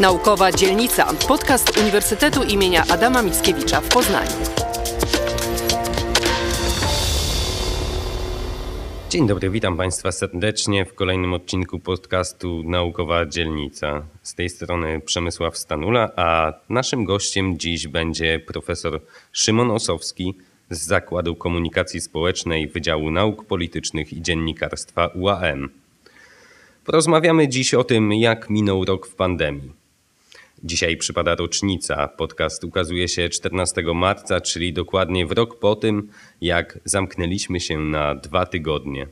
Naukowa Dzielnica. Podcast Uniwersytetu imienia Adama Mickiewicza w Poznaniu. Dzień dobry, witam Państwa serdecznie w kolejnym odcinku podcastu Naukowa Dzielnica. Z tej strony Przemysław Stanula, a naszym gościem dziś będzie profesor Szymon Osowski z Zakładu Komunikacji Społecznej Wydziału Nauk Politycznych i Dziennikarstwa UAM. Porozmawiamy dziś o tym, jak minął rok w pandemii. Dzisiaj przypada rocznica. Podcast ukazuje się 14 marca, czyli dokładnie w rok po tym, jak zamknęliśmy się na dwa tygodnie.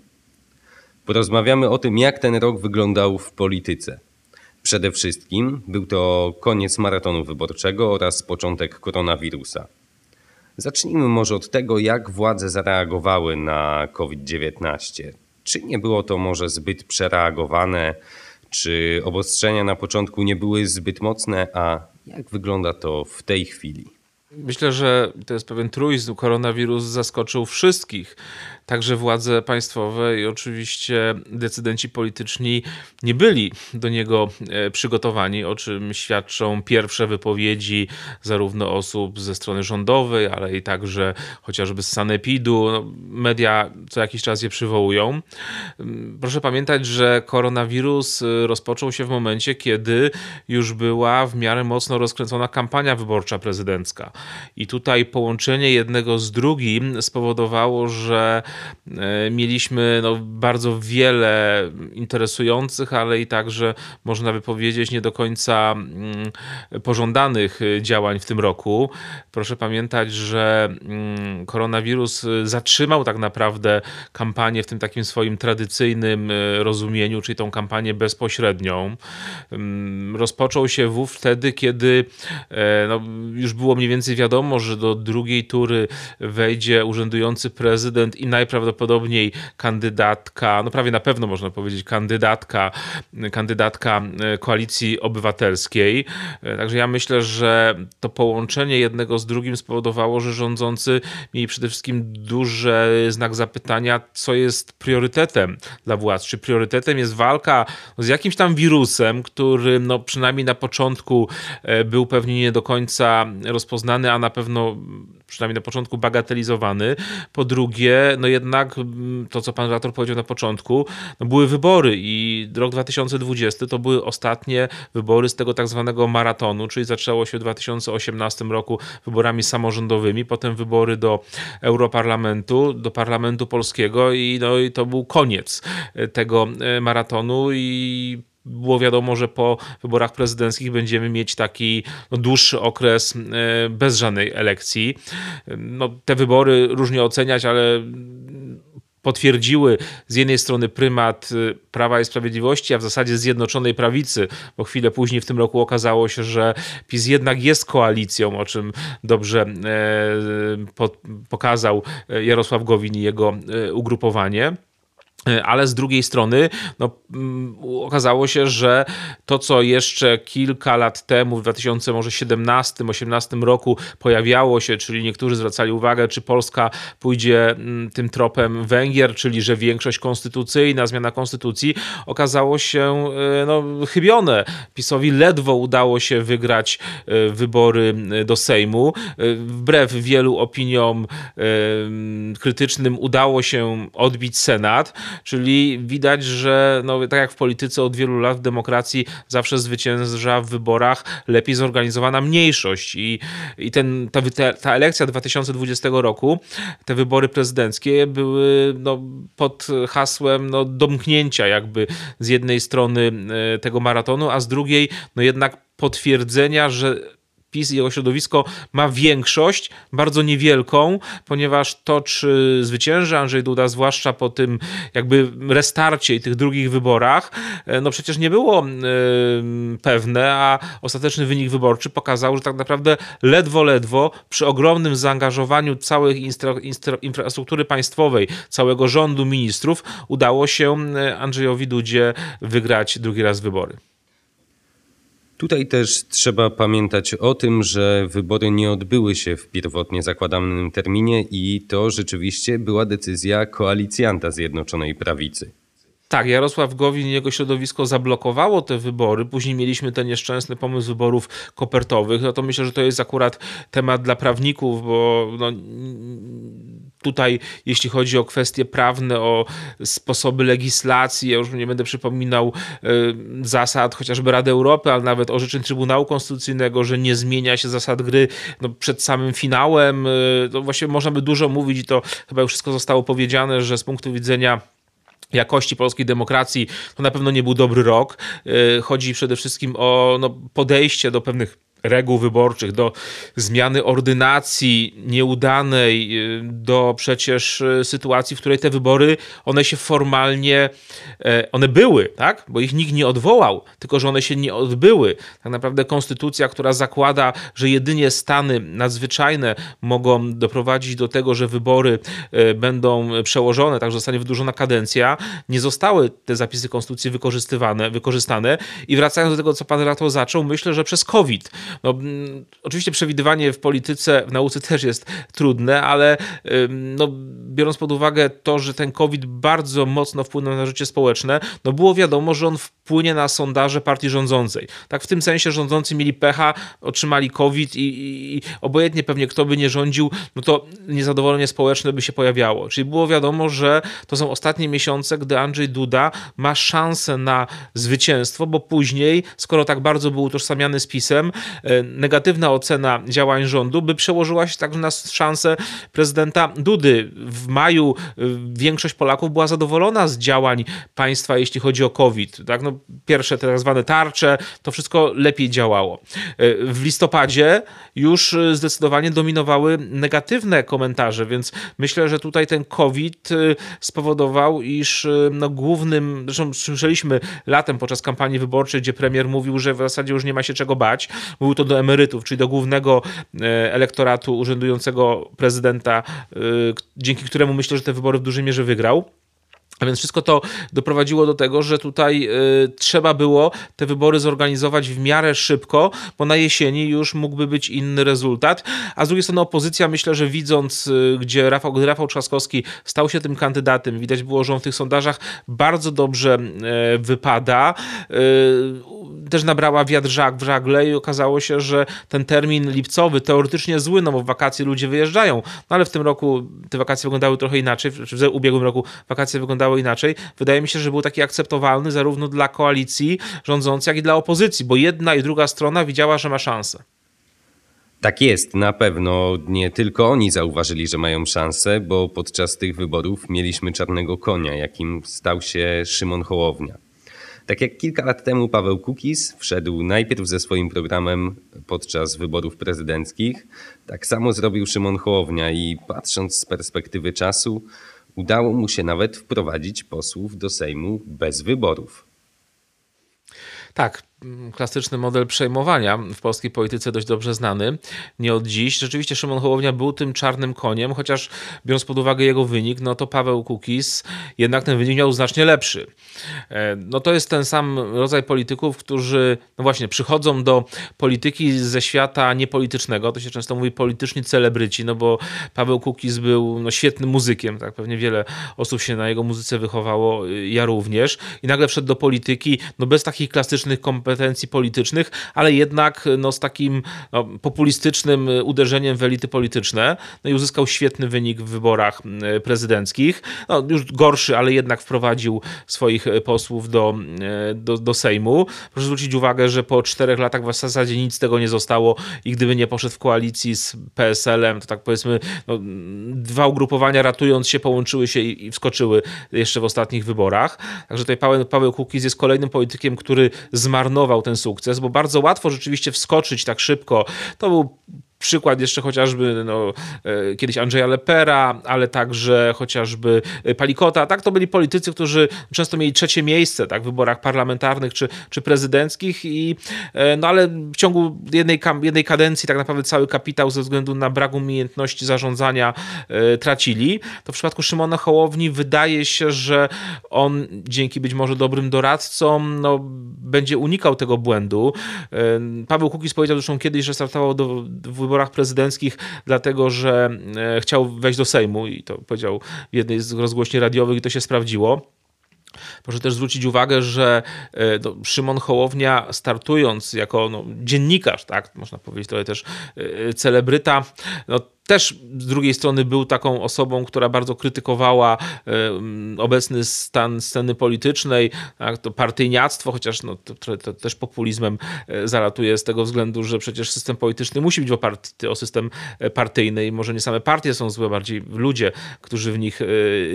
Porozmawiamy o tym, jak ten rok wyglądał w polityce. Przede wszystkim był to koniec maratonu wyborczego oraz początek koronawirusa. Zacznijmy może od tego, jak władze zareagowały na COVID-19. Czy nie było to może zbyt przereagowane? Czy obostrzenia na początku nie były zbyt mocne? A jak wygląda to w tej chwili? Myślę, że to jest pewien truizm. Koronawirus zaskoczył wszystkich także władze państwowe i oczywiście decydenci polityczni nie byli do niego e, przygotowani, o czym świadczą pierwsze wypowiedzi zarówno osób ze strony rządowej, ale i także chociażby z Sanepidu. No, media co jakiś czas je przywołują. Mm, proszę pamiętać, że koronawirus e, rozpoczął się w momencie, kiedy już była w miarę mocno rozkręcona kampania wyborcza prezydencka. I tutaj połączenie jednego z drugim spowodowało, że mieliśmy no, bardzo wiele interesujących, ale i także można by powiedzieć nie do końca mm, pożądanych działań w tym roku. Proszę pamiętać, że mm, koronawirus zatrzymał tak naprawdę kampanię w tym takim swoim tradycyjnym e, rozumieniu, czyli tą kampanię bezpośrednią. Mm, rozpoczął się wów wtedy, kiedy e, no, już było mniej więcej wiadomo, że do drugiej tury wejdzie urzędujący prezydent i najprawdopodobniej najprawdopodobniej kandydatka, no prawie na pewno można powiedzieć, kandydatka, kandydatka e, koalicji obywatelskiej. E, także ja myślę, że to połączenie jednego z drugim spowodowało, że rządzący mieli przede wszystkim duży znak zapytania, co jest priorytetem dla władz. Czy priorytetem jest walka z jakimś tam wirusem, który no, przynajmniej na początku e, był pewnie nie do końca rozpoznany, a na pewno przynajmniej na początku bagatelizowany. Po drugie, no jednak mm, to, co pan redaktor powiedział na początku, no były wybory i rok 2020 to były ostatnie wybory z tego tak zwanego maratonu, czyli zaczęło się w 2018 roku wyborami samorządowymi, potem wybory do Europarlamentu, do Parlamentu Polskiego i, no, i to był koniec tego e, maratonu i było wiadomo, że po wyborach prezydenckich będziemy mieć taki no, dłuższy okres e, bez żadnej elekcji. No, te wybory różnie oceniać, ale potwierdziły z jednej strony prymat e, Prawa i Sprawiedliwości, a w zasadzie Zjednoczonej Prawicy, bo chwilę później w tym roku okazało się, że PiS jednak jest koalicją, o czym dobrze e, pokazał Jarosław Gowin i jego ugrupowanie. E, ale z drugiej strony no, mm, okazało się, że to, co jeszcze kilka lat temu, w 2017-2018 roku pojawiało się, czyli niektórzy zwracali uwagę, czy Polska pójdzie mm, tym tropem Węgier, czyli że większość konstytucyjna, zmiana konstytucji, okazało się e, no, chybione. PiSowi ledwo udało się wygrać e, wybory do Sejmu. Wbrew wielu opiniom krytycznym udało się odbić Senat. Czyli widać, że no, tak jak w polityce od wielu lat w demokracji zawsze zwycięża w wyborach lepiej zorganizowana mniejszość. I, i ten, ta, ta elekcja 2020 roku, te wybory prezydenckie były no, pod hasłem no, domknięcia jakby z jednej strony e, tego maratonu, a z drugiej no jednak potwierdzenia, że PiS i jego środowisko ma większość, bardzo niewielką, ponieważ to, czy zwycięży Andrzej Duda, zwłaszcza po tym jakby restarcie i tych drugich wyborach, e, no przecież nie było yy, pewne, a ostateczny wynik wyborczy pokazał, że tak naprawdę ledwo, ledwo przy ogromnym zaangażowaniu całej infrastruktury państwowej, całego rządu ministrów udało się e, Andrzejowi Dudzie wygrać drugi raz wybory. Tutaj też trzeba pamiętać o tym, że wybory nie odbyły się w pierwotnie zakładanym terminie i to rzeczywiście była decyzja koalicjanta Zjednoczonej Prawicy. Tak, Jarosław Gowin i jego środowisko zablokowało te wybory. Później mieliśmy ten nieszczęsny pomysł wyborów kopertowych. No to myślę, że to jest akurat temat dla prawników, bo no, tutaj, jeśli chodzi o kwestie prawne, o sposoby legislacji, ja już nie będę przypominał y, zasad chociażby Rady Europy, ale nawet orzeczeń Trybunału Konstytucyjnego, że nie zmienia się zasad gry no, przed samym finałem. Y, to właściwie można by dużo mówić i to chyba już wszystko zostało powiedziane, że z punktu widzenia jakości polskiej demokracji to na pewno nie był dobry rok. Y, chodzi przede wszystkim o no, podejście do pewnych reguł wyborczych, do zmiany ordynacji nieudanej, y, do przecież y, sytuacji, w której te wybory, one się formalnie, e, one były, tak? Bo ich nikt nie odwołał, tylko że one się nie odbyły. Tak naprawdę konstytucja, która zakłada, że jedynie stany nadzwyczajne mogą doprowadzić do tego, że wybory e, będą przełożone, tak, że zostanie wydłużona kadencja, nie zostały te zapisy konstytucji wykorzystywane, wykorzystane i wracając do tego, co pan redaktor zaczął, myślę, że przez COVID no, oczywiście przewidywanie w polityce, w nauce też jest trudne, ale no, biorąc pod uwagę to, że ten COVID bardzo mocno wpłynął na życie społeczne, no było wiadomo, że on wpłynie na sondaże partii rządzącej. Tak w tym sensie rządzący mieli pecha, otrzymali COVID i, i, i obojętnie pewnie kto by nie rządził, no to niezadowolenie społeczne by się pojawiało. Czyli było wiadomo, że to są ostatnie miesiące, gdy Andrzej Duda ma szansę na zwycięstwo, bo później, skoro tak bardzo był utożsamiany z PiSem, negatywna ocena działań rządu by przełożyła się także na szansę prezydenta Dudy. W maju e, większość Polaków była zadowolona z działań państwa, jeśli chodzi o COVID. Tak? No, pierwsze te tak zwane tarcze, to wszystko lepiej działało. E, w listopadzie już zdecydowanie dominowały negatywne komentarze, więc myślę, że tutaj ten COVID spowodował, iż no, głównym, zresztą słyszeliśmy latem podczas kampanii wyborczej, gdzie premier mówił, że w zasadzie już nie ma się czego bać. Mówił to do emerytów, czyli do głównego e, elektoratu urzędującego prezydenta, e, dzięki któremu myślę, że te wybory w dużej mierze wygrał. A więc wszystko to doprowadziło do tego, że tutaj y, trzeba było te wybory zorganizować w miarę szybko, bo na jesieni już mógłby być inny rezultat. A z drugiej strony opozycja, myślę, że widząc, y, gdzie Rafał, gdy Rafał Trzaskowski stał się tym kandydatem, widać było, że on w tych sondażach bardzo dobrze y, wypada. Też nabrała wiatr żag w żagle i okazało się, że ten termin lipcowy teoretycznie zły, no bo w wakacje ludzie wyjeżdżają, no ale w tym roku te wakacje wyglądały trochę inaczej, w ubiegłym roku wakacje wyglądały wyglądało inaczej, wydaje mi się, że był taki akceptowalny zarówno dla koalicji rządzącej, jak i dla opozycji, bo jedna i druga strona widziała, że ma szansę. Tak jest, na pewno nie tylko oni zauważyli, że mają szansę, bo podczas tych wyborów mieliśmy czarnego konia, jakim stał się Szymon Hołownia. Tak jak kilka lat temu Paweł Kukiz wszedł najpierw ze swoim programem podczas wyborów prezydenckich, tak samo zrobił Szymon Hołownia i patrząc z perspektywy czasu, Udało mu się nawet wprowadzić posłów do Sejmu bez wyborów. Tak, klasyczny model przejmowania w polskiej polityce dość dobrze znany, nie od dziś. Rzeczywiście Szymon Hołownia był tym czarnym koniem, chociaż biorąc pod uwagę jego wynik, no to Paweł Kukiz jednak ten wynik miał znacznie lepszy. E, no to jest ten sam rodzaj polityków, którzy no właśnie przychodzą do polityki ze świata niepolitycznego, to się często mówi polityczni celebryci, no bo Paweł Kukiz był no, świetnym muzykiem, tak pewnie wiele osób się na jego muzyce wychowało, ja również i nagle wszedł do polityki no bez takich klasycznych kompetencji kompetencji politycznych, ale jednak no, z takim no, populistycznym uderzeniem w elity polityczne. No i uzyskał świetny wynik w wyborach prezydenckich. No, już gorszy, ale jednak wprowadził swoich posłów do, do, do Sejmu. Proszę zwrócić uwagę, że po czterech latach w zasadzie nic z tego nie zostało i gdyby nie poszedł w koalicji z PSL-em, to tak powiedzmy, no, dwa ugrupowania ratując się połączyły się i, i wskoczyły jeszcze w ostatnich wyborach. Także tutaj Paweł, Paweł Kukiz jest kolejnym politykiem, który zmarnował ten sukces, bo bardzo łatwo rzeczywiście wskoczyć tak szybko. To był Przykład jeszcze chociażby no, e, kiedyś Andrzeja Lepera, ale także chociażby e, Palikota. Tak, to byli politycy, którzy często mieli trzecie miejsce tak, w wyborach parlamentarnych czy, czy prezydenckich, i, e, no ale w ciągu jednej, jednej kadencji tak naprawdę cały kapitał ze względu na brak umiejętności zarządzania tracili. To w przypadku Szymona Hołowni wydaje się, że on dzięki być może dobrym doradcom no, będzie unikał tego błędu. Paweł Kukiz powiedział zresztą kiedyś, że startował do, wyborów wyborach prezydenckich, dlatego że e, chciał wejść do Sejmu i to powiedział w jednej z rozgłośni radiowych i to się sprawdziło. Proszę też zwrócić uwagę, że e, no, Szymon Hołownia startując jako no, dziennikarz, tak, można powiedzieć trochę też e, celebryta, no, też z drugiej strony był taką osobą, która bardzo krytykowała obecny stan sceny politycznej, tak, to partyjniactwo, chociaż no, to, to też populizmem e, zalatuje z tego względu, że przecież system polityczny musi być oparty o system e, partyjny i może nie same partie są złe, bardziej ludzie, którzy w nich e,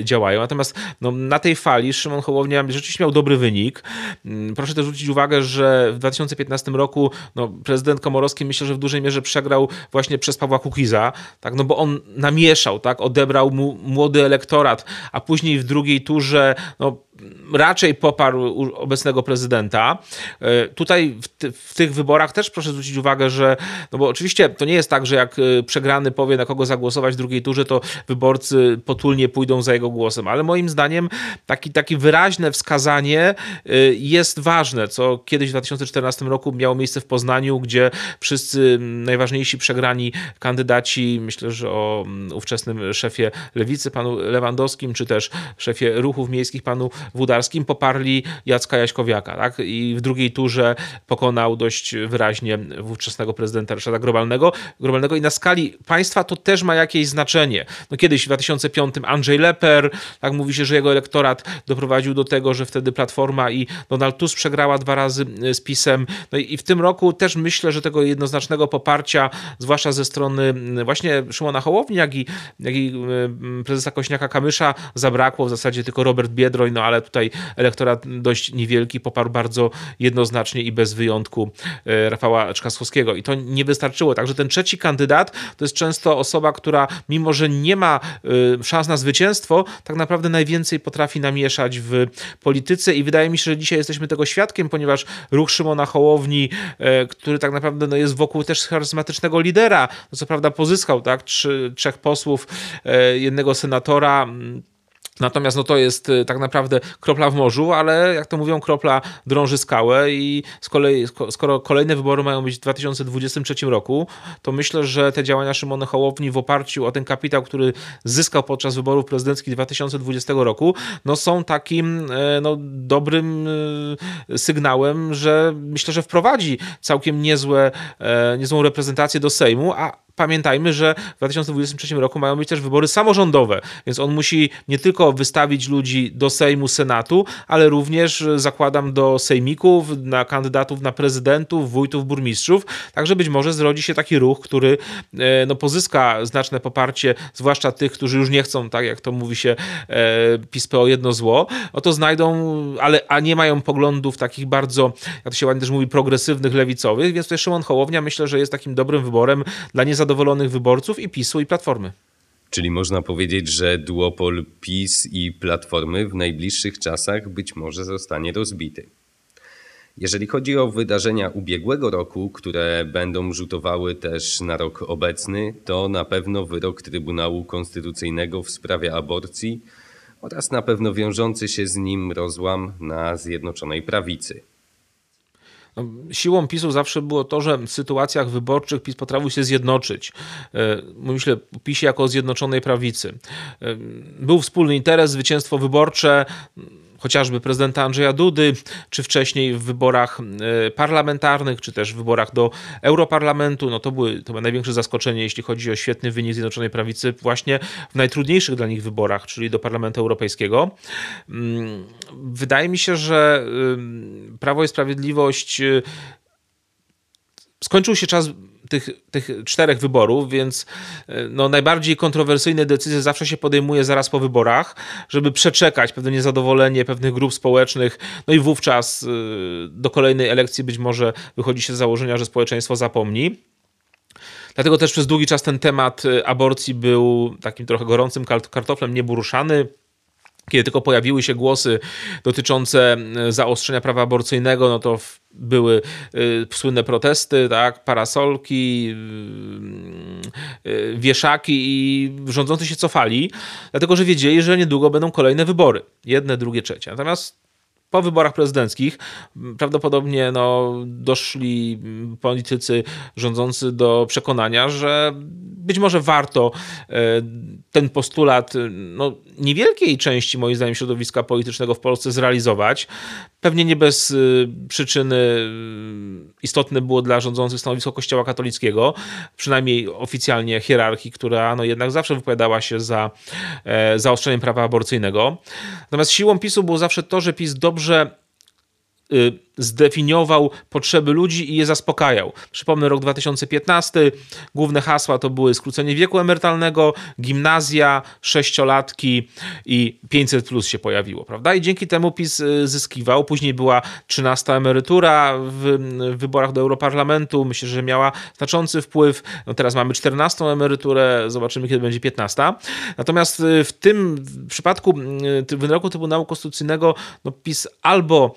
działają. Natomiast no, na tej fali Szymon Hołownia rzeczywiście miał dobry wynik. Mm, proszę też zwrócić uwagę, że w 2015 roku no, prezydent Komorowski myślę, że w dużej mierze przegrał właśnie przez Pawła Kukiza, tak, no bo on namieszał, tak, odebrał mu młody elektorat, a później w drugiej turze, no, raczej poparł obecnego prezydenta. E, tutaj w, ty, w, tych wyborach też proszę zwrócić uwagę, że, no bo oczywiście to nie jest tak, że jak e, przegrany powie, na kogo zagłosować w drugiej turze, to wyborcy potulnie pójdą za jego głosem, ale moim zdaniem taki, taki wyraźne wskazanie e, jest ważne, co kiedyś w 2014 roku miało miejsce w Poznaniu, gdzie wszyscy najważniejsi przegrani kandydaci, myślę, że o ówczesnym szefie Lewicy, panu Lewandowskim, czy też szefie ruchów miejskich, panu Wudarskim poparli Jacka Jaśkowiaka. Tak? I w drugiej turze pokonał dość wyraźnie ówczesnego prezydenta Ryszarda Globalnego. Globalnego i na skali państwa to też ma jakieś znaczenie. No kiedyś w 2005 Andrzej Leper, tak mówi się, że jego elektorat doprowadził do tego, że wtedy Platforma i Donald Tusk przegrała dwa razy z PiSem. No i w tym roku też myślę, że tego jednoznacznego poparcia, zwłaszcza ze strony właśnie Szymona Hołowni, jak i, jak i prezesa Kośniaka-Kamysza zabrakło. W zasadzie tylko Robert Biedroń, no ale tutaj elektorat dość niewielki poparł bardzo jednoznacznie i bez wyjątku e, Rafała Czkasowskiego. I to nie wystarczyło. Także ten trzeci kandydat to jest często osoba, która mimo, że nie ma e, szans na zwycięstwo, tak naprawdę najwięcej potrafi namieszać w polityce i wydaje mi się, że dzisiaj jesteśmy tego świadkiem, ponieważ ruch Szymona Hołowni, e, który tak naprawdę no, jest wokół też charyzmatycznego lidera, no, co prawda pozyskał tak, trzy, trzech posłów, jednego senatora, Natomiast no to jest y, tak naprawdę kropla w morzu, ale jak to mówią, kropla drąży skałę i z kolei, skoro kolejne wybory mają być w 2023 roku, to myślę, że te działania Szymona Hołowni w oparciu o ten kapitał, który zyskał podczas wyborów prezydenckich 2020 roku, no są takim e, no, dobrym e, sygnałem, że myślę, że wprowadzi całkiem niezłe, e, niezłą reprezentację do Sejmu, a pamiętajmy, że w 2023 roku mają być też wybory samorządowe, więc on musi nie tylko wystawić ludzi do Sejmu, Senatu, ale również zakładam do sejmików, na kandydatów na prezydentów, wójtów, burmistrzów, także być może zrodzi się taki ruch, który e, no, pozyska znaczne poparcie, zwłaszcza tych, którzy już nie chcą, tak jak to mówi się, e, PiS o jedno zło, no to znajdą, ale a nie mają poglądów takich bardzo, jak to się ładnie też mówi, progresywnych, lewicowych, więc tutaj Szymon Hołownia myślę, że jest takim dobrym wyborem dla niezadowolonych zadowolonych wyborców i PiSu i Platformy. Czyli można powiedzieć, że duopol PiS i Platformy w najbliższych czasach być może zostanie rozbity. Jeżeli chodzi o wydarzenia ubiegłego roku, które będą rzutowały też na rok obecny, to na pewno wyrok Trybunału Konstytucyjnego w sprawie aborcji oraz na pewno wiążący się z nim rozłam na Zjednoczonej Prawicy. No, siłą PiSu zawsze było to, że w sytuacjach wyborczych PiS potrafił się zjednoczyć. E, myślę o PiSie jako o zjednoczonej prawicy. E, był wspólny interes, zwycięstwo wyborcze chociażby prezydenta Andrzeja Dudy, czy wcześniej w wyborach e, parlamentarnych, czy też w wyborach do Europarlamentu. No to, były, to było największe zaskoczenie, jeśli chodzi o świetny wynik Zjednoczonej Prawicy właśnie w najtrudniejszych dla nich wyborach, czyli do Parlamentu Europejskiego. Mm, wydaje mi się, że Prawo i Sprawiedliwość skończył się czas tych, tych czterech wyborów, więc e, no, najbardziej kontrowersyjne decyzje zawsze się podejmuje zaraz po wyborach, żeby przeczekać pewne niezadowolenie pewnych grup społecznych, no i wówczas e, do kolejnej elekcji być może wychodzi się z założenia, że społeczeństwo zapomni. Dlatego też przez długi czas ten temat e, aborcji był takim trochę gorącym kartoflem nieburuszany kiedy tylko pojawiły się głosy dotyczące zaostrzenia prawa aborcyjnego, no to były y, słynne protesty, tak, parasolki, y, wieszaki i rządzący się cofali, dlatego że wiedzieli, że niedługo będą kolejne wybory. Jedne, drugie, trzecie. Natomiast po wyborach prezydenckich prawdopodobnie no, doszli politycy rządzący do przekonania, że być może warto e, ten postulat no, niewielkiej części, moim zdaniem, środowiska politycznego w Polsce zrealizować. Pewnie nie bez e, przyczyny e, istotne było dla rządzących stanowisko Kościoła katolickiego, przynajmniej oficjalnie hierarchii, która no, jednak zawsze wypowiadała się za zaostrzeniem prawa aborcyjnego. Natomiast siłą PiSu było zawsze to, że PiS dobrze y, zdefiniował potrzeby ludzi i je zaspokajał. Przypomnę rok 2015, główne hasła to były skrócenie wieku emerytalnego, gimnazja, sześciolatki i 500 plus się pojawiło, prawda? I dzięki temu PiS y, zyskiwał. Później była 13 emerytura w, wyborach do Europarlamentu. Myślę, że miała znaczący wpływ. No teraz mamy 14 emeryturę, zobaczymy kiedy będzie 15. Natomiast y, w tym przypadku y, wyroku Trybunału Konstytucyjnego no PiS albo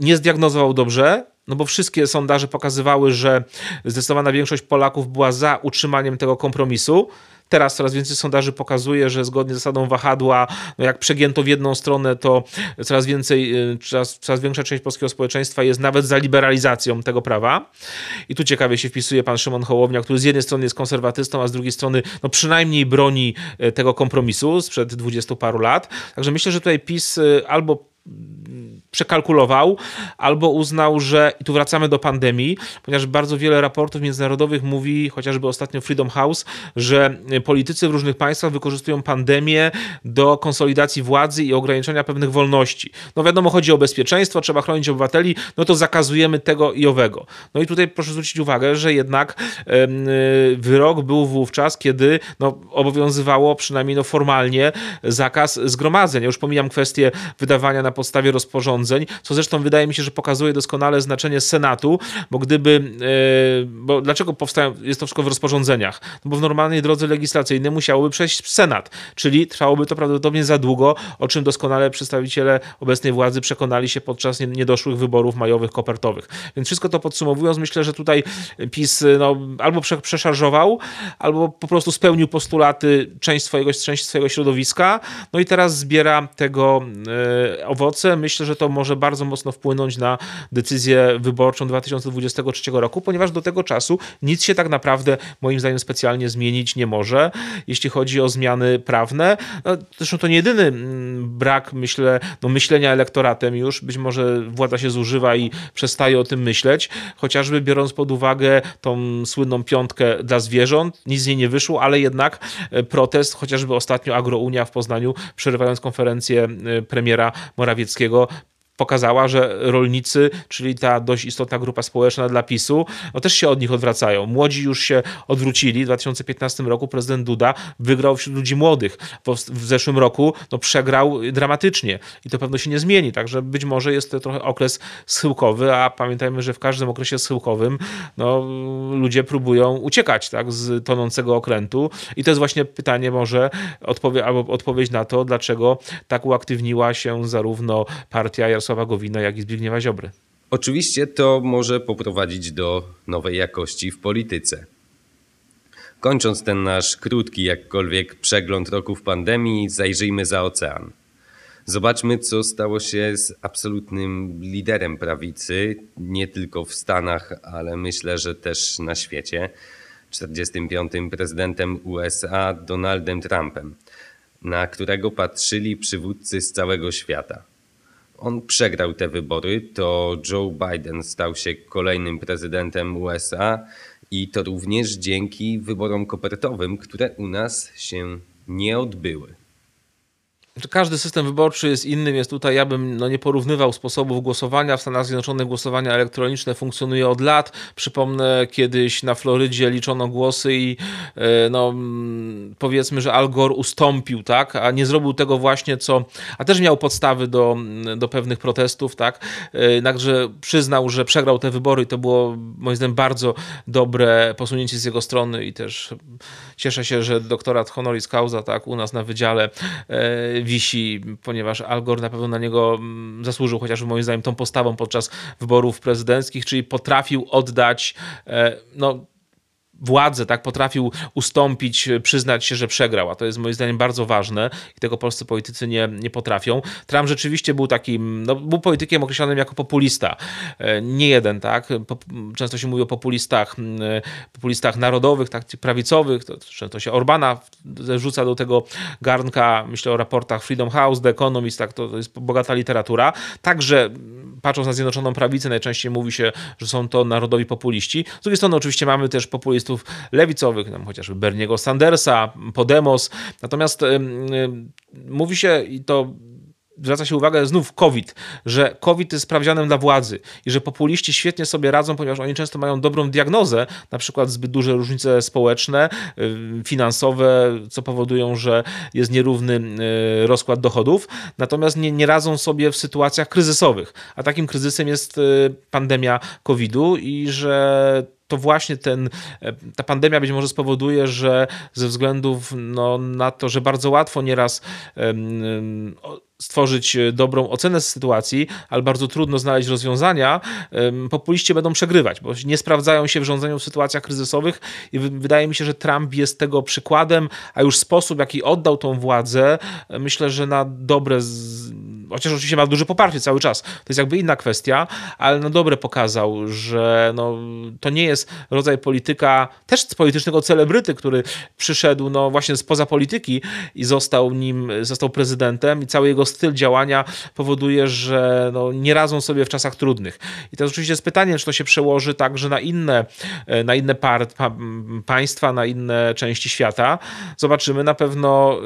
nie zdiagnozował dobrze, no bo wszystkie sondaże pokazywały, że zdecydowana większość Polaków była za utrzymaniem tego kompromisu. Teraz coraz więcej sondaży pokazuje, że zgodnie z zasadą wahadła, no jak przegięto w jedną stronę, to coraz więcej, y, coraz, coraz większa część polskiego społeczeństwa jest nawet za liberalizacją tego prawa. I tu ciekawie się wpisuje pan Szymon Hołownia, który z jednej strony jest konserwatystą, a z drugiej strony no przynajmniej broni y, tego kompromisu sprzed dwudziestu paru lat. Także myślę, że tutaj PiS y, albo przekalkulował, albo uznał, że i tu wracamy do pandemii, ponieważ bardzo wiele raportów międzynarodowych mówi, chociażby ostatnio Freedom House, że politycy w różnych państwach wykorzystują pandemię do konsolidacji władzy i ograniczenia pewnych wolności. No wiadomo, chodzi o bezpieczeństwo, trzeba chronić obywateli, no to zakazujemy tego i owego. No i tutaj proszę zwrócić uwagę, że jednak wyrok był wówczas, kiedy no, obowiązywało przynajmniej no, formalnie zakaz zgromadzeń. Ja już pomijam kwestię wydawania na podstawie rozporządzeń, co zresztą wydaje mi się, że pokazuje doskonale znaczenie Senatu, bo gdyby, e, bo dlaczego powstają, jest to wszystko w rozporządzeniach? No bo w normalnej drodze legislacyjnej musiałoby przejść Senat, czyli trwałoby to prawdopodobnie za długo, o czym doskonale przedstawiciele obecnej władzy przekonali się podczas niedoszłych wyborów majowych, kopertowych. Więc wszystko to podsumowując, myślę, że tutaj PiS no, albo przeszarżował, albo po prostu spełnił postulaty część swojego, część swojego środowiska, no i teraz zbiera tego e, owoce. Myślę, że to może bardzo mocno wpłynąć na decyzję wyborczą 2023 roku, ponieważ do tego czasu nic się tak naprawdę moim zdaniem specjalnie zmienić nie może, jeśli chodzi o zmiany prawne. No, zresztą to nie jedyny mm, brak, myślę, no, myślenia elektoratem już. Być może władza się zużywa i przestaje o tym myśleć, chociażby biorąc pod uwagę tą słynną piątkę dla zwierząt. Nic z niej nie wyszło, ale jednak e, protest, chociażby ostatnio Agrounia w Poznaniu, przerywając konferencję e, premiera Morawieckiego, pokazała, że rolnicy, czyli ta dość istotna grupa społeczna dla PiSu, no też się od nich odwracają. Młodzi już się odwrócili. W 2015 roku prezydent Duda wygrał wśród ludzi młodych. W zeszłym roku no, przegrał dramatycznie i to pewno się nie zmieni. Także być może jest to trochę okres schyłkowy, a pamiętajmy, że w każdym okresie schyłkowym no, ludzie próbują uciekać tak, z tonącego okrętu. I to jest właśnie pytanie może odpowie, albo odpowiedź na to, dlaczego tak uaktywniła się zarówno partia Jarosława Gowina, jak i Zbigniewa Ziobry. Oczywiście to może poprowadzić do nowej jakości w polityce. Kończąc ten nasz krótki jakkolwiek przegląd roków pandemii, zajrzyjmy za ocean. Zobaczmy, co stało się z absolutnym liderem prawicy, nie tylko w Stanach, ale myślę, że też na świecie, 45. prezydentem USA Donaldem Trumpem, na którego patrzyli przywódcy z całego świata on przegrał te wybory, to Joe Biden stał się kolejnym prezydentem USA i to również dzięki wyborom kopertowym, które u nas się nie odbyły. Każdy system wyborczy jest inny, więc tutaj ja bym no, nie porównywał sposobów głosowania. W Stanach Zjednoczonych głosowania elektroniczne funkcjonuje od lat. Przypomnę, kiedyś na Florydzie liczono głosy i e, no, powiedzmy, że Al Gore ustąpił, tak? a nie zrobił tego właśnie, co. A też miał podstawy do, do pewnych protestów, tak? Jednakże przyznał, że przegrał te wybory i to było moim zdaniem bardzo dobre posunięcie z jego strony i też cieszę się, że doktorat honoris causa tak, u nas na wydziale e, wisi, ponieważ Al Gore na pewno na niego mm, zasłużył, chociażby moim zdaniem tą postawą podczas wyborów prezydenckich, czyli potrafił oddać e, no, władzę, tak, potrafił ustąpić, przyznać się, że przegrał, a to jest moim zdaniem bardzo ważne i tego polscy politycy nie, nie potrafią. Trump rzeczywiście był takim, no, był politykiem określonym jako populista. E, nie jeden, tak, często się mówi o populistach, populistach narodowych, tak, prawicowych, to często się Orbana rzuca do tego garnka, myślę o raportach Freedom House, The Economist, tak, to, to jest bogata literatura. Także patrząc na Zjednoczoną Prawicę, najczęściej mówi się, że są to narodowi populiści. Z drugiej strony oczywiście mamy też populistów lewicowych, chociażby Berniego Sandersa, Podemos. Natomiast mówi się, i to zwraca się uwagę znów COVID, że COVID jest sprawdzianem dla władzy i że populiści świetnie sobie radzą, ponieważ oni często mają dobrą diagnozę, na przykład zbyt duże różnice społeczne, finansowe, co powodują, że jest nierówny rozkład dochodów, natomiast nie, nie radzą sobie w sytuacjach kryzysowych. A takim kryzysem jest y, pandemia COVID-u i że to właśnie ten, ta pandemia być może spowoduje, że ze względów no, na to, że bardzo łatwo nieraz stworzyć e, dobrą ocenę sytuacji, ale bardzo trudno znaleźć rozwiązania, populiści będą przegrywać, bo nie sprawdzają się w rządzeniu w sytuacjach kryzysowych i wydaje mi się, że Trump jest tego przykładem, a już sposób, jaki oddał tą władzę, e, myślę, że na dobre chociaż oczywiście ma duże poparcie cały czas, to jest jakby inna kwestia, ale no dobre pokazał, że no, to nie jest rodzaj polityka, też politycznego celebryty, który przyszedł no właśnie spoza polityki i został nim, został prezydentem i cały jego styl działania powoduje, że no, nie radzą sobie w czasach trudnych. I to oczywiście jest pytanie, czy to się przełoży także na inne, na inne pa, państwa, na inne części świata. Zobaczymy. Na pewno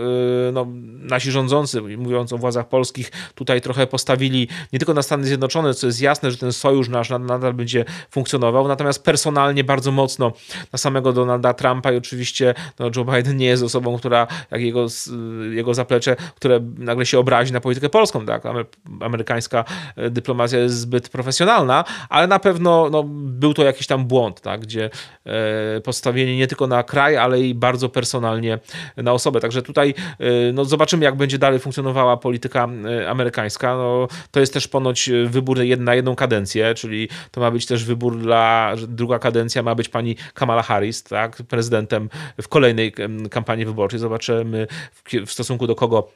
y, no, nasi rządzący, mówiąc o władzach polskich, tutaj trochę postawili nie tylko na Stany Zjednoczone, co jest jasne, że ten sojusz nasz nadal będzie funkcjonował, natomiast personalnie bardzo mocno na samego Donalda Trumpa i oczywiście no, Joe Biden nie jest osobą, która, jak jego, jego zaplecze, które nagle się obrazi na politykę polską, tak? Amerykańska e, dyplomacja jest zbyt profesjonalna, ale na pewno no, był to jakiś tam błąd, tak? gdzie e, postawienie nie tylko na kraj, ale i bardzo personalnie na osobę. Także tutaj e, no, zobaczymy, jak będzie dalej funkcjonowała polityka amerykańska amerykańska, no, to jest też ponoć wybór na jedną kadencję, czyli to ma być też wybór dla, druga kadencja ma być pani Kamala Harris, tak, prezydentem w kolejnej kampanii wyborczej. Zobaczymy w, w stosunku do kogo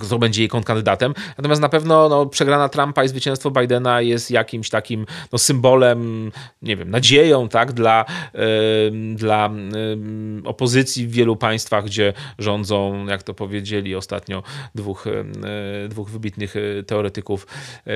kto będzie jej kontrkandydatem. Natomiast na pewno no, przegrana Trumpa i zwycięstwo Bidena jest jakimś takim no, symbolem, nie wiem, nadzieją tak, dla, y, dla y, opozycji w wielu państwach, gdzie rządzą, jak to powiedzieli ostatnio dwóch, y, dwóch wybitnych teoretyków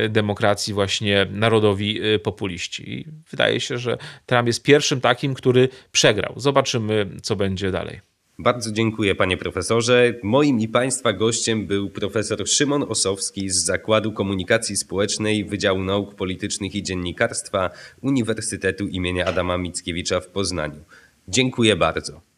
demokracji, właśnie narodowi populiści. I wydaje się, że Trump jest pierwszym takim, który przegrał. Zobaczymy, co będzie dalej. Bardzo dziękuję panie profesorze. Moim i państwa gościem był profesor Szymon Osowski z Zakładu Komunikacji Społecznej Wydziału Nauk Politycznych i Dziennikarstwa Uniwersytetu imienia Adama Mickiewicza w Poznaniu. Dziękuję bardzo.